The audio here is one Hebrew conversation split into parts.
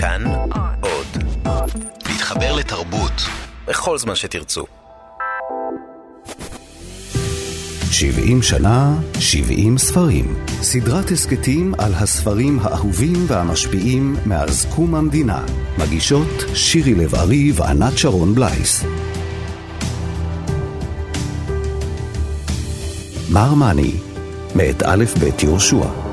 כאן עוד. להתחבר לתרבות בכל זמן שתרצו. 70 שנה, 70 ספרים. סדרת הסכתים על הספרים האהובים והמשפיעים מאז קום המדינה. מגישות שירי לב-ארי וענת שרון בלייס. מר מאני, מאת א' ב' יהושע.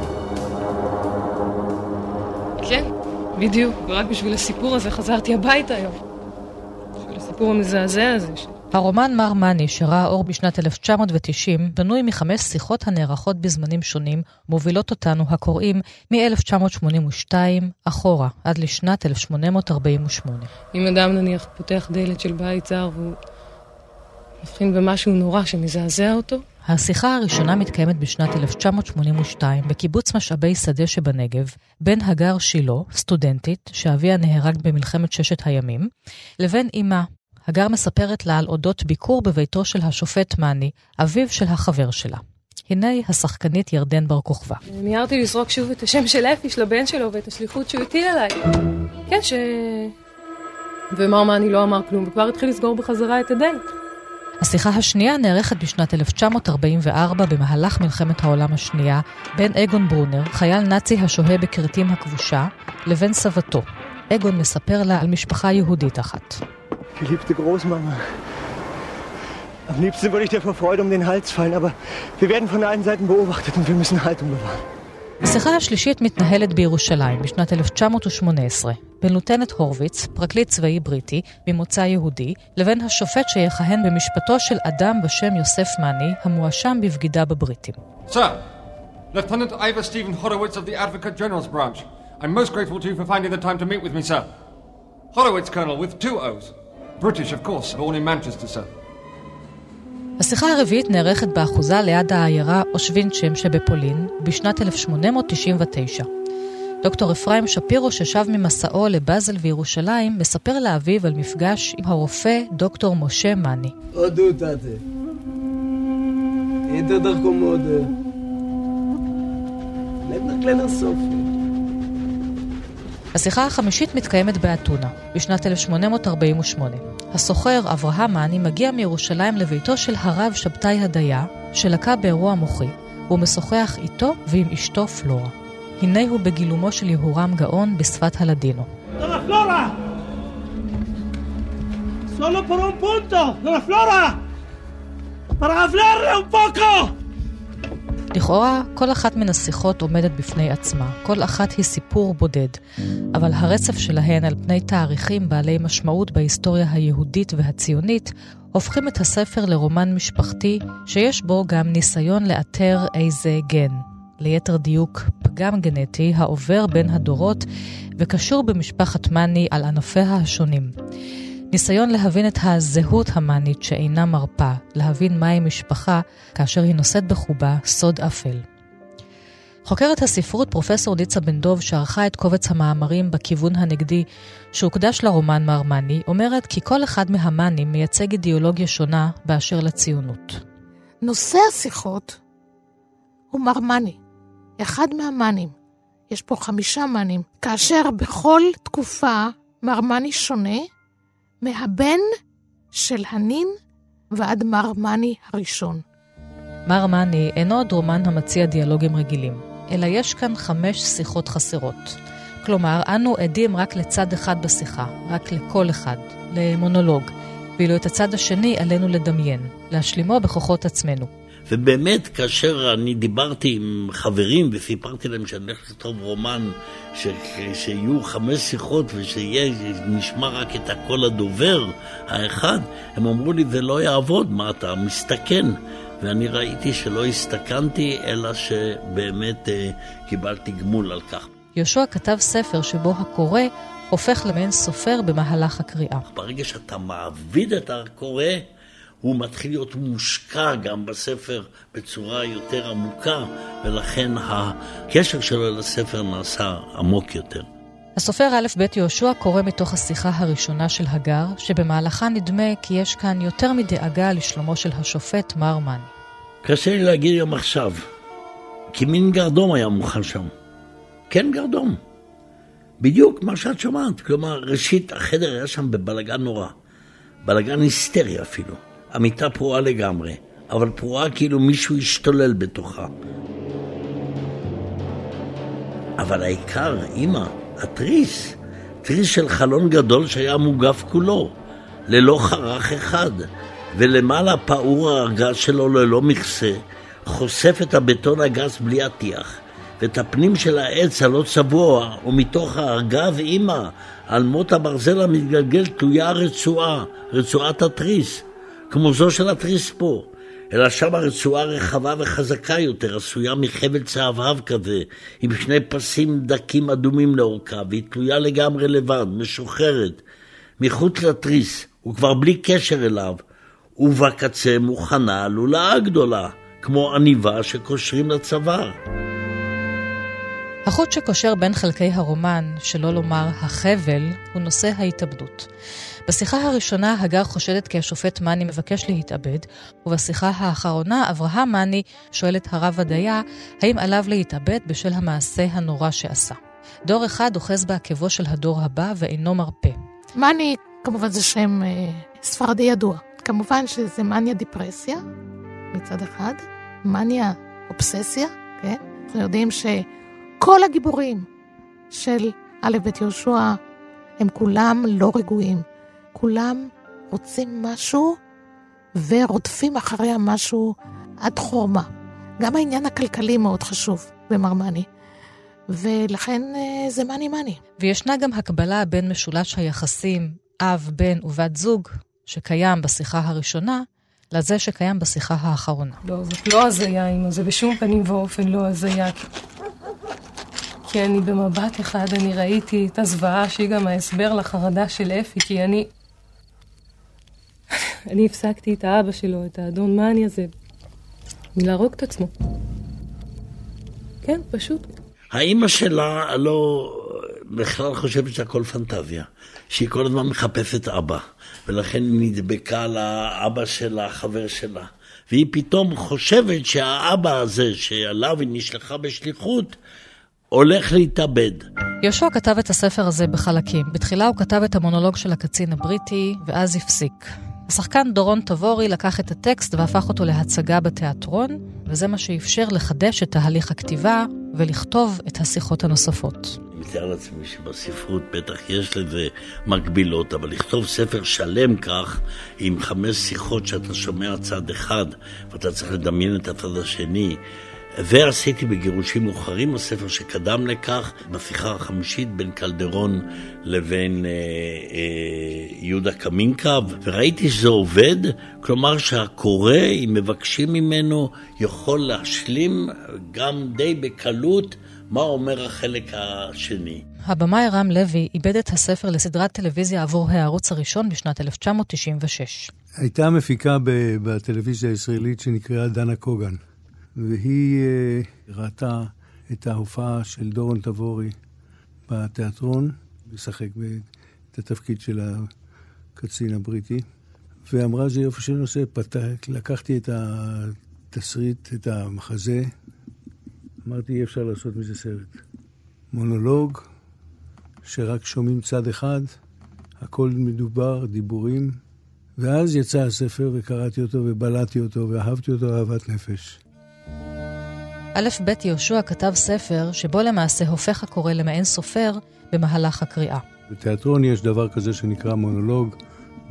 בדיוק, ורק בשביל הסיפור הזה חזרתי הביתה היום. בשביל הסיפור המזעזע הזה. ש... הרומן מר מאני, שראה אור בשנת 1990, בנוי מחמש שיחות הנערכות בזמנים שונים, מובילות אותנו הקוראים מ-1982 אחורה, עד לשנת 1848. אם אדם נניח פותח דלת של בית זר והוא מבחין במשהו נורא שמזעזע אותו, השיחה הראשונה מתקיימת בשנת 1982 בקיבוץ משאבי שדה שבנגב, בין הגר שילה, סטודנטית, שאביה נהרג במלחמת ששת הימים, לבין אמה. הגר מספרת לה על אודות ביקור בביתו של השופט מאני, אביו של החבר שלה. הנה השחקנית ירדן בר כוכבא. מיהרתי לזרוק שוב את השם של אפי, של הבן שלו, ואת השליחות שהוא הטיל עליי. כן, ש... ומר מאני לא אמר כלום, וכבר התחיל לסגור בחזרה את הדלת. השיחה השנייה נערכת בשנת 1944 במהלך מלחמת העולם השנייה בין אגון ברונר, חייל נאצי השוהה בכרתים הכבושה, לבין סבתו. אגון מספר לה על משפחה יהודית אחת. Am liebsten würde ich dir vor Freude um den Hals fallen, aber wir werden von allen Seiten beobachtet und wir müssen Haltung bewahren. השיחה השלישית מתנהלת בירושלים בשנת 1918 בין לוטנט הורוויץ, פרקליט צבאי בריטי, ממוצא יהודי, לבין השופט שיכהן במשפטו של אדם בשם יוסף מאני, המואשם בבגידה בבריטים. Sir, השיחה הרביעית נערכת באחוזה ליד העיירה אושווינצ'ם שבפולין בשנת 1899. דוקטור אפרים שפירו, ששב ממסעו לבאזל וירושלים, מספר לאביו על מפגש עם הרופא דוקטור משה מאני. הודו תתה. איתו דרכו מאוד. לבנק קלנר סופי. השיחה החמישית מתקיימת באתונה, בשנת 1848. הסוחר אברהם מאני מגיע מירושלים לביתו של הרב שבתאי הדיה, שלקה באירוע מוחי, והוא משוחח איתו ועם אשתו פלורה. הנה הוא בגילומו של יהורם גאון בשפת הלדינו. Donna Flora! Solo por un punto! Donna Flora! Para hablarle un poco! לכאורה, כל אחת מן השיחות עומדת בפני עצמה, כל אחת היא סיפור בודד, אבל הרצף שלהן על פני תאריכים בעלי משמעות בהיסטוריה היהודית והציונית, הופכים את הספר לרומן משפחתי, שיש בו גם ניסיון לאתר איזה גן. ליתר דיוק, פגם גנטי העובר בין הדורות וקשור במשפחת מאני על ענפיה השונים. ניסיון להבין את הזהות המאנית שאינה מרפה, להבין מהי משפחה כאשר היא נושאת בחובה סוד אפל. חוקרת הספרות פרופסור ניצה בן דוב, שערכה את קובץ המאמרים בכיוון הנגדי שהוקדש לרומן מר מאני, אומרת כי כל אחד מהמאנים מייצג אידיאולוגיה שונה באשר לציונות. נושא השיחות הוא מר מאני, אחד מהמאנים. יש פה חמישה מאנים, כאשר בכל תקופה מר מאני שונה מהבן של הנין ועד מר מאני הראשון. מר מאני אינו עוד רומן המציע דיאלוגים רגילים, אלא יש כאן חמש שיחות חסרות. כלומר, אנו עדים רק לצד אחד בשיחה, רק לקול אחד, למונולוג, ואילו את הצד השני עלינו לדמיין, להשלימו בכוחות עצמנו. ובאמת, כאשר אני דיברתי עם חברים וסיפרתי להם שאני הולך לכתוב רומן, ש... שיהיו חמש שיחות ושיהיה, נשמע רק את הקול הדובר האחד, הם אמרו לי, זה לא יעבוד, מה אתה מסתכן? ואני ראיתי שלא הסתכנתי, אלא שבאמת אה, קיבלתי גמול על כך. יהושע כתב ספר שבו הקורא הופך למעין סופר במהלך הקריאה. ברגע שאתה מעביד את הקורא, הוא מתחיל להיות מושקע גם בספר בצורה יותר עמוקה, ולכן הקשר שלו לספר נעשה עמוק יותר. הסופר א' ב' יהושע קורא מתוך השיחה הראשונה של הגר, שבמהלכה נדמה כי יש כאן יותר מדאגה לשלומו של השופט מר מאני. קשה לי להגיד גם עכשיו, כי מין גרדום היה מוכן שם. כן גרדום. בדיוק מה שאת שומעת. כלומר, ראשית, החדר היה שם בבלגן נורא. בלגן היסטרי אפילו. המיטה פרועה לגמרי, אבל פרועה כאילו מישהו השתולל בתוכה. אבל העיקר, אמא, התריס, תריס של חלון גדול שהיה מוגף כולו, ללא חרך אחד, ולמעלה פעור הארגז שלו ללא מכסה, חושף את הבטון הגס בלי הטיח, ואת הפנים של העץ הלא צבוע, ומתוך הארגז אימא, על מות הברזל המתגלגל תלויה הרצועה, רצועת התריס, כמו זו של התריס פה. אלא שם הרצועה רחבה וחזקה יותר, עשויה מחבל צהבהב כזה, עם שני פסים דקים אדומים לאורכה, והיא תלויה לגמרי לבד, משוחררת, מחוץ לתריס, וכבר בלי קשר אליו, ובקצה מוכנה לולאה גדולה, כמו עניבה שקושרים לצוואר. החוט שקושר בין חלקי הרומן, שלא לומר החבל, הוא נושא ההתאבדות. בשיחה הראשונה הגר חושדת כי השופט מאני מבקש להתאבד, ובשיחה האחרונה אברהם מאני שואל את הרב ודיה האם עליו להתאבד בשל המעשה הנורא שעשה. דור אחד אוחז בעקבו של הדור הבא ואינו מרפה. מאני, כמובן זה שם אה, ספרדי ידוע. כמובן שזה מניה דיפרסיה מצד אחד, מניה אובססיה, כן? אנחנו יודעים שכל הגיבורים של א' ב' יהושע הם כולם לא רגועים. כולם רוצים משהו ורודפים אחרי המשהו עד חורמה. גם העניין הכלכלי מאוד חשוב במרמני, ולכן אה, זה מאני מאני. וישנה גם הקבלה בין משולש היחסים אב, בן ובת זוג, שקיים בשיחה הראשונה, לזה שקיים בשיחה האחרונה. לא, זאת לא הזיה, אמא, זה בשום פנים ואופן לא הזיה. כי אני במבט אחד, אני ראיתי את הזוועה שהיא גם ההסבר לחרדה של אפי, כי אני... אני הפסקתי את האבא שלו, את האדון מאני הזה, מלהרוג את עצמו. כן, פשוט. האימא שלה לא בכלל חושבת שהכל פנטזיה, שהיא כל הזמן מחפשת אבא, ולכן היא נדבקה לאבא של החבר שלה. והיא פתאום חושבת שהאבא הזה, שעליו היא נשלחה בשליחות, הולך להתאבד. יהושע כתב את הספר הזה בחלקים. בתחילה הוא כתב את המונולוג של הקצין הבריטי, ואז הפסיק. השחקן דורון תבורי לקח את הטקסט והפך אותו להצגה בתיאטרון, וזה מה שאפשר לחדש את תהליך הכתיבה ולכתוב את השיחות הנוספות. אני מתאר לעצמי שבספרות בטח יש לזה מקבילות, אבל לכתוב ספר שלם כך, עם חמש שיחות שאתה שומע צד אחד, ואתה צריך לדמיין את הצד השני, ועשיתי בגירושים מאוחרים, הספר שקדם לכך, בשיחה החמישית בין קלדרון לבין אה, אה, יהודה קמינקה, וראיתי שזה עובד, כלומר שהקורא, אם מבקשים ממנו, יכול להשלים גם די בקלות מה אומר החלק השני. הבמאי רם לוי איבד את הספר לסדרת טלוויזיה עבור הערוץ הראשון בשנת 1996. הייתה מפיקה בטלוויזיה הישראלית שנקראה דנה קוגן. והיא uh, ראתה את ההופעה של דורון תבורי בתיאטרון, משחק את התפקיד של הקצין הבריטי, ואמרה זה יופי של נושא, פתק, לקחתי את התסריט, את המחזה, אמרתי אי אפשר לעשות מזה סרט. מונולוג שרק שומעים צד אחד, הכל מדובר, דיבורים, ואז יצא הספר וקראתי אותו ובלעתי אותו ואהבתי אותו אהבת נפש. א' ב' יהושע כתב ספר שבו למעשה הופך הקורא למעין סופר במהלך הקריאה. בתיאטרון יש דבר כזה שנקרא מונולוג,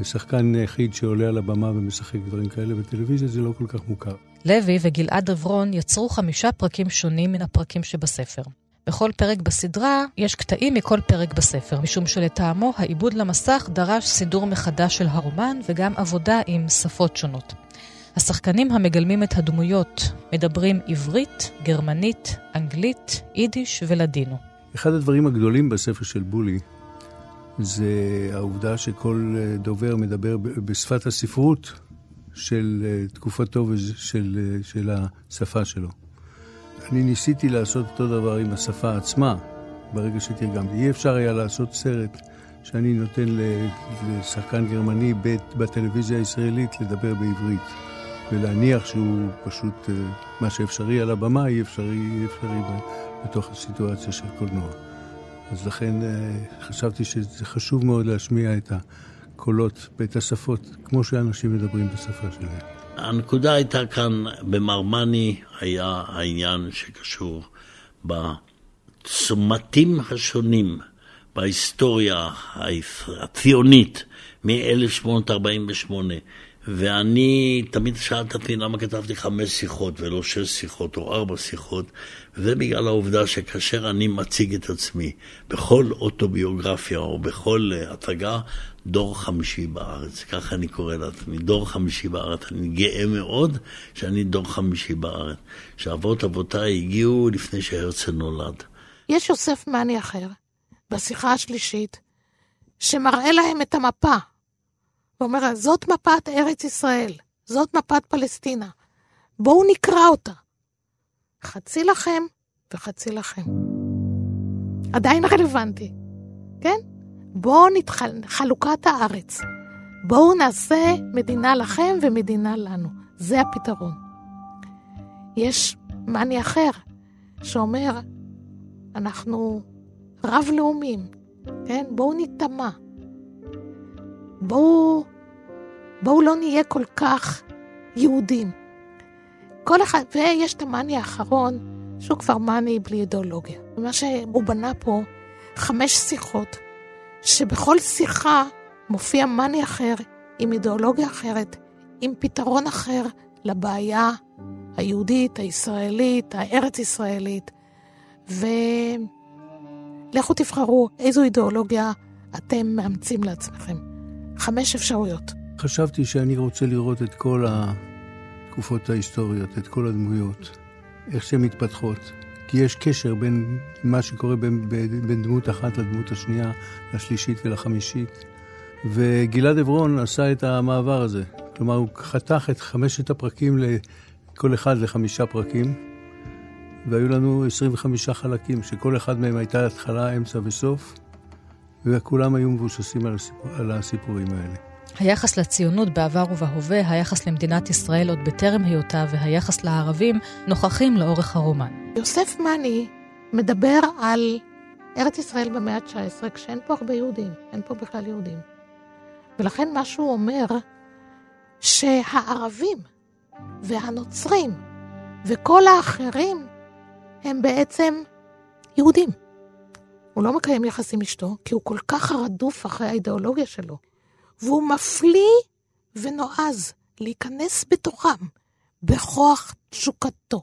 ושחקן יחיד שעולה על הבמה ומשחק דברים כאלה, בטלוויזיה זה לא כל כך מוכר. לוי וגלעד עברון יצרו חמישה פרקים שונים מן הפרקים שבספר. בכל פרק בסדרה יש קטעים מכל פרק בספר, משום שלטעמו העיבוד למסך דרש סידור מחדש של הרומן וגם עבודה עם שפות שונות. השחקנים המגלמים את הדמויות מדברים עברית, גרמנית, אנגלית, יידיש ולדינו. אחד הדברים הגדולים בספר של בולי זה העובדה שכל אה, דובר מדבר בשפת הספרות של אה, תקופתו ושל אה, של השפה שלו. אני ניסיתי לעשות אותו דבר עם השפה עצמה, ברגע שתרגמתי. אי אפשר היה לעשות סרט שאני נותן לשחקן גרמני בטלוויזיה הישראלית לדבר בעברית. ולהניח שהוא פשוט, אה, מה שאפשרי על הבמה, אי אפשרי, אי אפשרי בתוך הסיטואציה של קולנוע. אז לכן חשבתי שזה חשוב מאוד להשמיע את הקולות ואת השפות, כמו שאנשים מדברים בשפה שלהם. הנקודה הייתה כאן, במרמני היה העניין שקשור בצמתים השונים בהיסטוריה הציונית מ-1848 ואני תמיד שאלת אותי למה כתבתי חמש שיחות ולא שש שיחות או ארבע שיחות, וזה בגלל העובדה שכאשר אני מציג את עצמי בכל אוטוביוגרפיה או בכל אה, הצגה, דור חמישי בארץ, ככה אני קורא לעצמי, דור חמישי בארץ. אני גאה מאוד שאני דור חמישי בארץ, שאבות אבותיי הגיעו לפני שהרצל נולד. יש יוסף מאני אחר, בשיחה השלישית, שמראה להם את המפה. ואומר, זאת מפת ארץ ישראל, זאת מפת פלסטינה. בואו נקרא אותה. חצי לכם וחצי לכם. עדיין רלוונטי, כן? בואו נתחל... חלוקת הארץ. בואו נעשה מדינה לכם ומדינה לנו. זה הפתרון. יש מאני אחר שאומר, אנחנו רב-לאומיים, כן? בואו ניטמע. בואו, בואו לא נהיה כל כך יהודים. כל אחד, ויש את המאני האחרון, שהוא כבר מאני בלי אידיאולוגיה. מה שהוא בנה פה, חמש שיחות, שבכל שיחה מופיע מאני אחר, עם אידיאולוגיה אחרת, עם פתרון אחר לבעיה היהודית, הישראלית, הארץ-ישראלית. ולכו תבחרו איזו אידיאולוגיה אתם מאמצים לעצמכם. חמש אפשרויות. חשבתי שאני רוצה לראות את כל התקופות ההיסטוריות, את כל הדמויות, איך שהן מתפתחות. כי יש קשר בין מה שקורה בין, בין, בין דמות אחת לדמות השנייה, לשלישית ולחמישית. וגלעד עברון עשה את המעבר הזה. כלומר, הוא חתך את חמשת הפרקים לכל אחד לחמישה פרקים, והיו לנו 25 חלקים, שכל אחד מהם הייתה התחלה, אמצע וסוף, וכולם היו מבוססים על, הסיפור, על הסיפורים האלה. היחס לציונות בעבר ובהווה, היחס למדינת ישראל עוד בטרם היותה והיחס לערבים נוכחים לאורך הרומן. יוסף מאני מדבר על ארץ ישראל במאה ה-19 כשאין פה הרבה יהודים, אין פה בכלל יהודים. ולכן מה שהוא אומר, שהערבים והנוצרים וכל האחרים הם בעצם יהודים. הוא לא מקיים יחסים אשתו, כי הוא כל כך רדוף אחרי האידיאולוגיה שלו. והוא מפליא ונועז להיכנס בתוכם בכוח תשוקתו.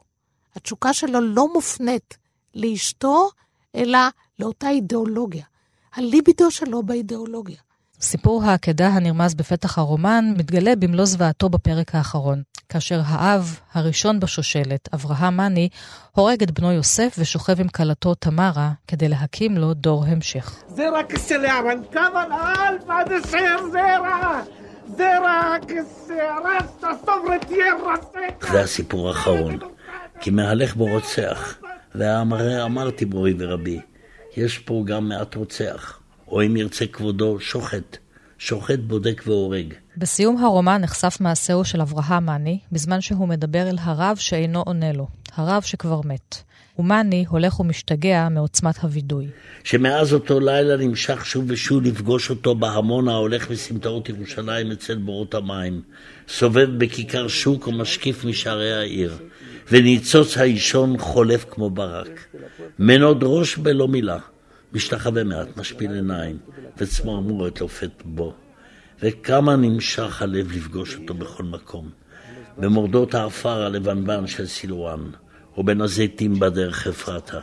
התשוקה שלו לא מופנית לאשתו, אלא לאותה אידיאולוגיה. הליבידו שלו באידיאולוגיה. סיפור העקדה הנרמז בפתח הרומן מתגלה במלוא זוועתו בפרק האחרון, כאשר האב, הראשון בשושלת, אברהם מאני, הורג את בנו יוסף ושוכב עם כלתו תמרה כדי להקים לו דור המשך. זה הסיפור האחרון, כי מהלך בו רוצח, ואמרתי מורי ורבי, יש פה גם מעט רוצח. או אם ירצה כבודו, שוחט. שוחט, בודק והורג. בסיום הרומן נחשף מעשהו של אברהם מאני, בזמן שהוא מדבר אל הרב שאינו עונה לו, הרב שכבר מת. ומאני הולך ומשתגע מעוצמת הווידוי. שמאז אותו לילה נמשך שוב ושוב לפגוש אותו בהמון ההולך מסמטאות ירושלים אצל בורות המים, סובב בכיכר שוק ומשקיף משערי העיר, וניצוץ האישון חולף כמו ברק. מנוד ראש בלא מילה. משתחווה מעט, משפיל עיניים, וצמרמורת לופת בו. וכמה נמשך הלב לפגוש אותו בכל מקום. במורדות העפר הלבנבן של סילואן, או בין הזיתים בדרך אפרתה.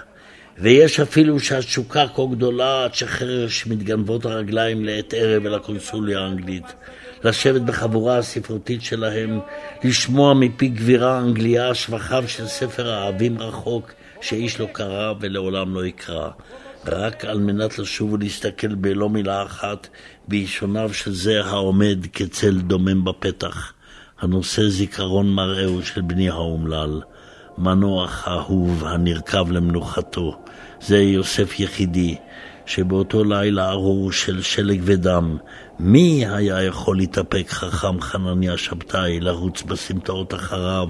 ויש אפילו שהתשוקה כה גדולה עד שחרש מתגנבות הרגליים לעת ערב אל הקונסוליה האנגלית. לשבת בחבורה הספרותית שלהם, לשמוע מפי גבירה אנגליה שבחיו של ספר האהבים רחוק, שאיש לא קרא ולעולם לא יקרא. רק על מנת לשוב ולהסתכל בלא מילה אחת באישוניו של זה העומד כצל דומם בפתח, הנושא זיכרון מראהו של בני האומלל, מנוח אהוב הנרקב למנוחתו, זה יוסף יחידי, שבאותו לילה ארור של שלג ודם, מי היה יכול להתאפק חכם חנניה שבתאי לרוץ בסמטאות אחריו,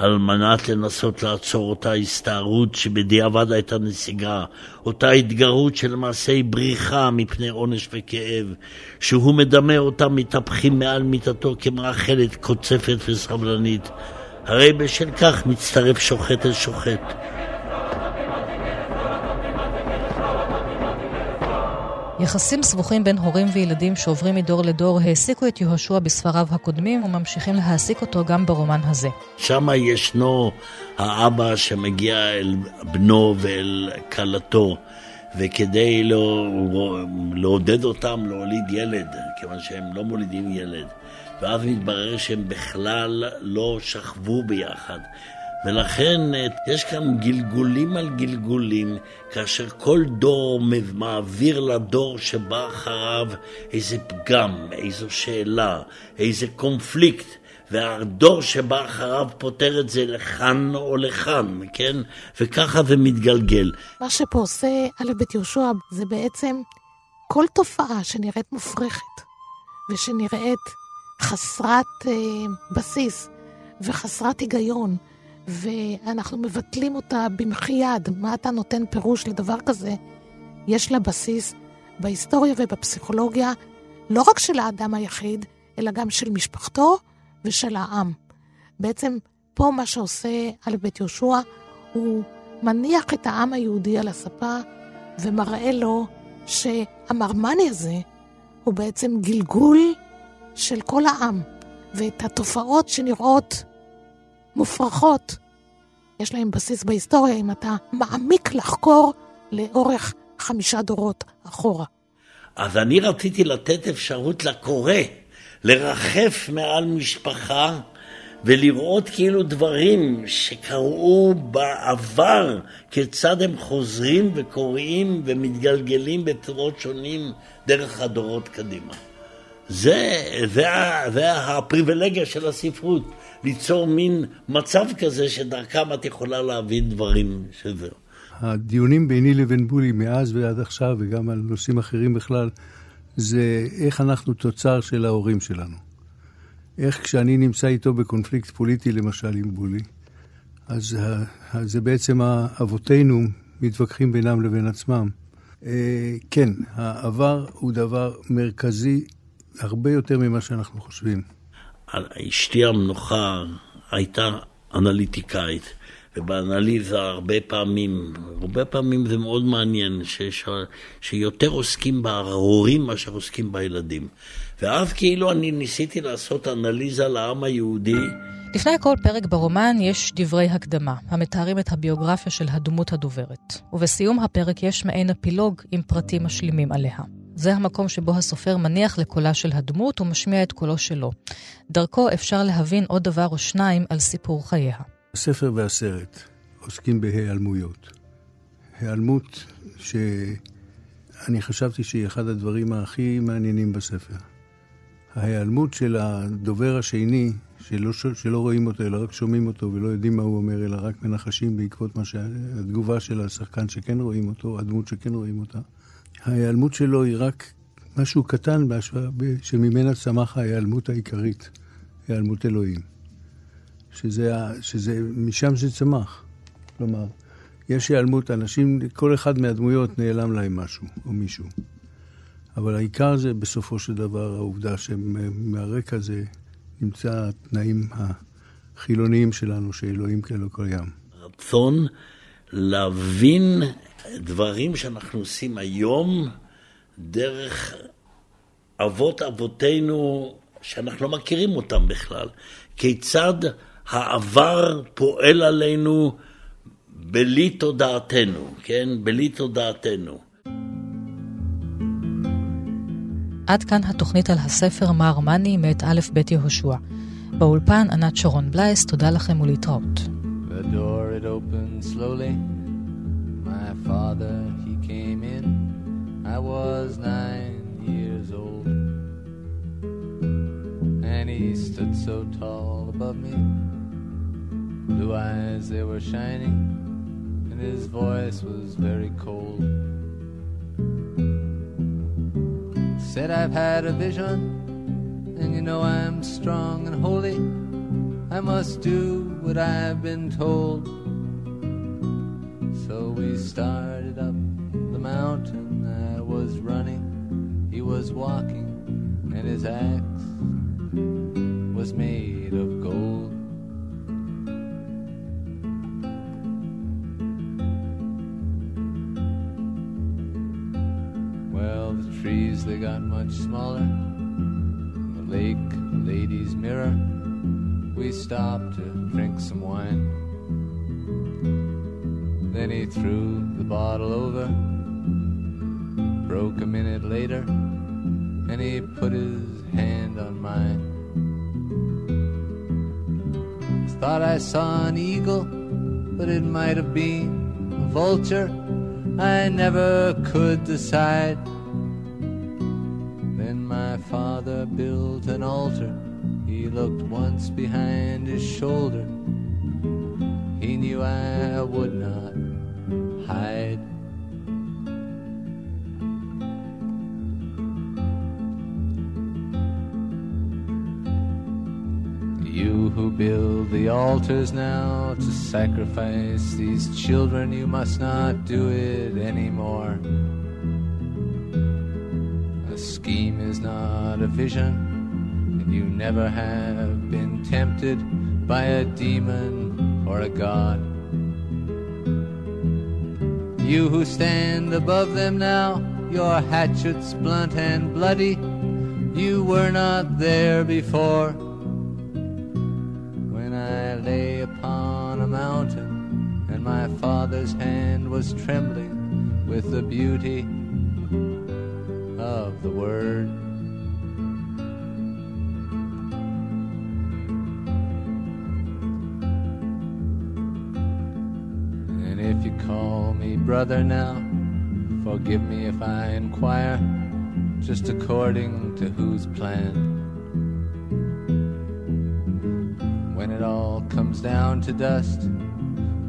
על מנת לנסות לעצור אותה הסתערות שבדיעבד הייתה נסיגה, אותה התגרות שלמעשה היא בריחה מפני עונש וכאב, שהוא מדמה אותה מתהפכים מעל מיטתו כמאכלת קוצפת וסבלנית. הרי בשל כך מצטרף שוחט אל שוחט. יחסים סבוכים בין הורים וילדים שעוברים מדור לדור העסיקו את יהושע בספריו הקודמים וממשיכים להעסיק אותו גם ברומן הזה. שם ישנו האבא שמגיע אל בנו ואל כלתו, וכדי לא, לעודד אותם להוליד ילד, כיוון שהם לא מולידים ילד, ואז מתברר שהם בכלל לא שכבו ביחד. ולכן יש כאן גלגולים על גלגולים, כאשר כל דור מעביר לדור שבא אחריו איזה פגם, איזו שאלה, איזה קונפליקט. והדור שבא אחריו פותר את זה לכאן או לכאן, כן? וככה זה מתגלגל. מה שפה עושה א' בית יהושע זה בעצם כל תופעה שנראית מופרכת ושנראית חסרת אה, בסיס וחסרת היגיון ואנחנו מבטלים אותה במחי יד. מה אתה נותן פירוש לדבר כזה? יש לה בסיס בהיסטוריה ובפסיכולוגיה, לא רק של האדם היחיד, אלא גם של משפחתו ושל העם. בעצם פה מה שעושה על בית יהושע, הוא מניח את העם היהודי על הספה ומראה לו שהמרמני הזה הוא בעצם גלגול של כל העם, ואת התופעות שנראות מופרכות. יש להם בסיס בהיסטוריה אם אתה מעמיק לחקור לאורך חמישה דורות אחורה. אז אני רציתי לתת אפשרות לקורא לרחף מעל משפחה ולראות כאילו דברים שקרו בעבר, כיצד הם חוזרים וקוראים ומתגלגלים בצורות שונים דרך הדורות קדימה. זה, זה, זה הפריבילגיה של הספרות, ליצור מין מצב כזה שדרכם את יכולה להבין דברים שזה. הדיונים ביני לבין בולי מאז ועד עכשיו, וגם על נושאים אחרים בכלל, זה איך אנחנו תוצר של ההורים שלנו. איך כשאני נמצא איתו בקונפליקט פוליטי, למשל עם בולי, אז זה בעצם אבותינו מתווכחים בינם לבין עצמם. אה, כן, העבר הוא דבר מרכזי הרבה יותר ממה שאנחנו חושבים. אשתי המנוחה הייתה אנליטיקאית, ובאנליזה הרבה פעמים, הרבה פעמים זה מאוד מעניין, שיש, שיותר עוסקים בהורים מאשר עוסקים בילדים. ואז כאילו אני ניסיתי לעשות אנליזה לעם היהודי. לפני כל פרק ברומן יש דברי הקדמה, המתארים את הביוגרפיה של הדמות הדוברת. ובסיום הפרק יש מעין אפילוג עם פרטים משלימים עליה. זה המקום שבו הסופר מניח לקולה של הדמות ומשמיע את קולו שלו. דרכו אפשר להבין עוד דבר או שניים על סיפור חייה. הספר והסרט עוסקים בהיעלמויות. היעלמות שאני חשבתי שהיא אחד הדברים הכי מעניינים בספר. ההיעלמות של הדובר השני, שלא, שלא רואים אותו, אלא רק שומעים אותו ולא יודעים מה הוא אומר, אלא רק מנחשים בעקבות מה שהתגובה של השחקן שכן רואים אותו, הדמות שכן רואים אותה. ההיעלמות שלו היא רק משהו קטן בהשוואה, שממנה צמח ההיעלמות העיקרית, היעלמות אלוהים. שזה, שזה, משם זה צמח. כלומר, יש היעלמות, אנשים, כל אחד מהדמויות נעלם להם משהו, או מישהו. אבל העיקר זה בסופו של דבר העובדה שמהרקע זה נמצא התנאים החילוניים שלנו, שאלוהים כאלו קיים. רצון להבין דברים שאנחנו עושים היום דרך אבות אבותינו שאנחנו לא מכירים אותם בכלל. כיצד העבר פועל עלינו בלי תודעתנו, כן? בלי תודעתנו. עד כאן התוכנית על הספר מר מאני מאת א' ב' יהושע. באולפן ענת שרון בלייס, תודה לכם ולהתראות. The door it opened slowly. My father, he came in. I was nine years old. And he stood so tall above me. Blue eyes, they were shining. And his voice was very cold. Said I've had a vision, and you know I'm strong and holy. I must do what I've been told. So we started up the mountain. I was running, he was walking, and his axe was made of they got much smaller. The lake, the lady's mirror. We stopped to drink some wine. Then he threw the bottle over. Broke a minute later, and he put his hand on mine. Thought I saw an eagle, but it might have been a vulture. I never could decide. Built an altar. He looked once behind his shoulder. He knew I would not hide. You who build the altars now to sacrifice these children, you must not do it anymore. Scheme is not a vision, and you never have been tempted by a demon or a god. You who stand above them now, your hatchets blunt and bloody, you were not there before when I lay upon a mountain and my father's hand was trembling with the beauty of the word. And if you call me brother now, forgive me if I inquire, just according to whose plan. When it all comes down to dust,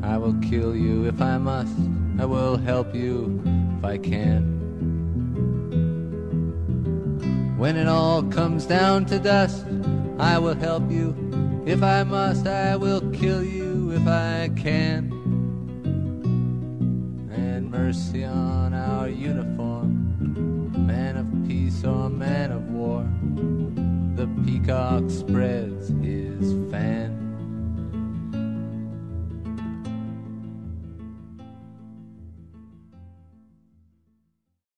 I will kill you if I must. I will help you if I can. When it all comes down to dust, I will help you if I must. I will kill you if I can. And mercy on our uniform, man of peace or man of war. The peacock spreads his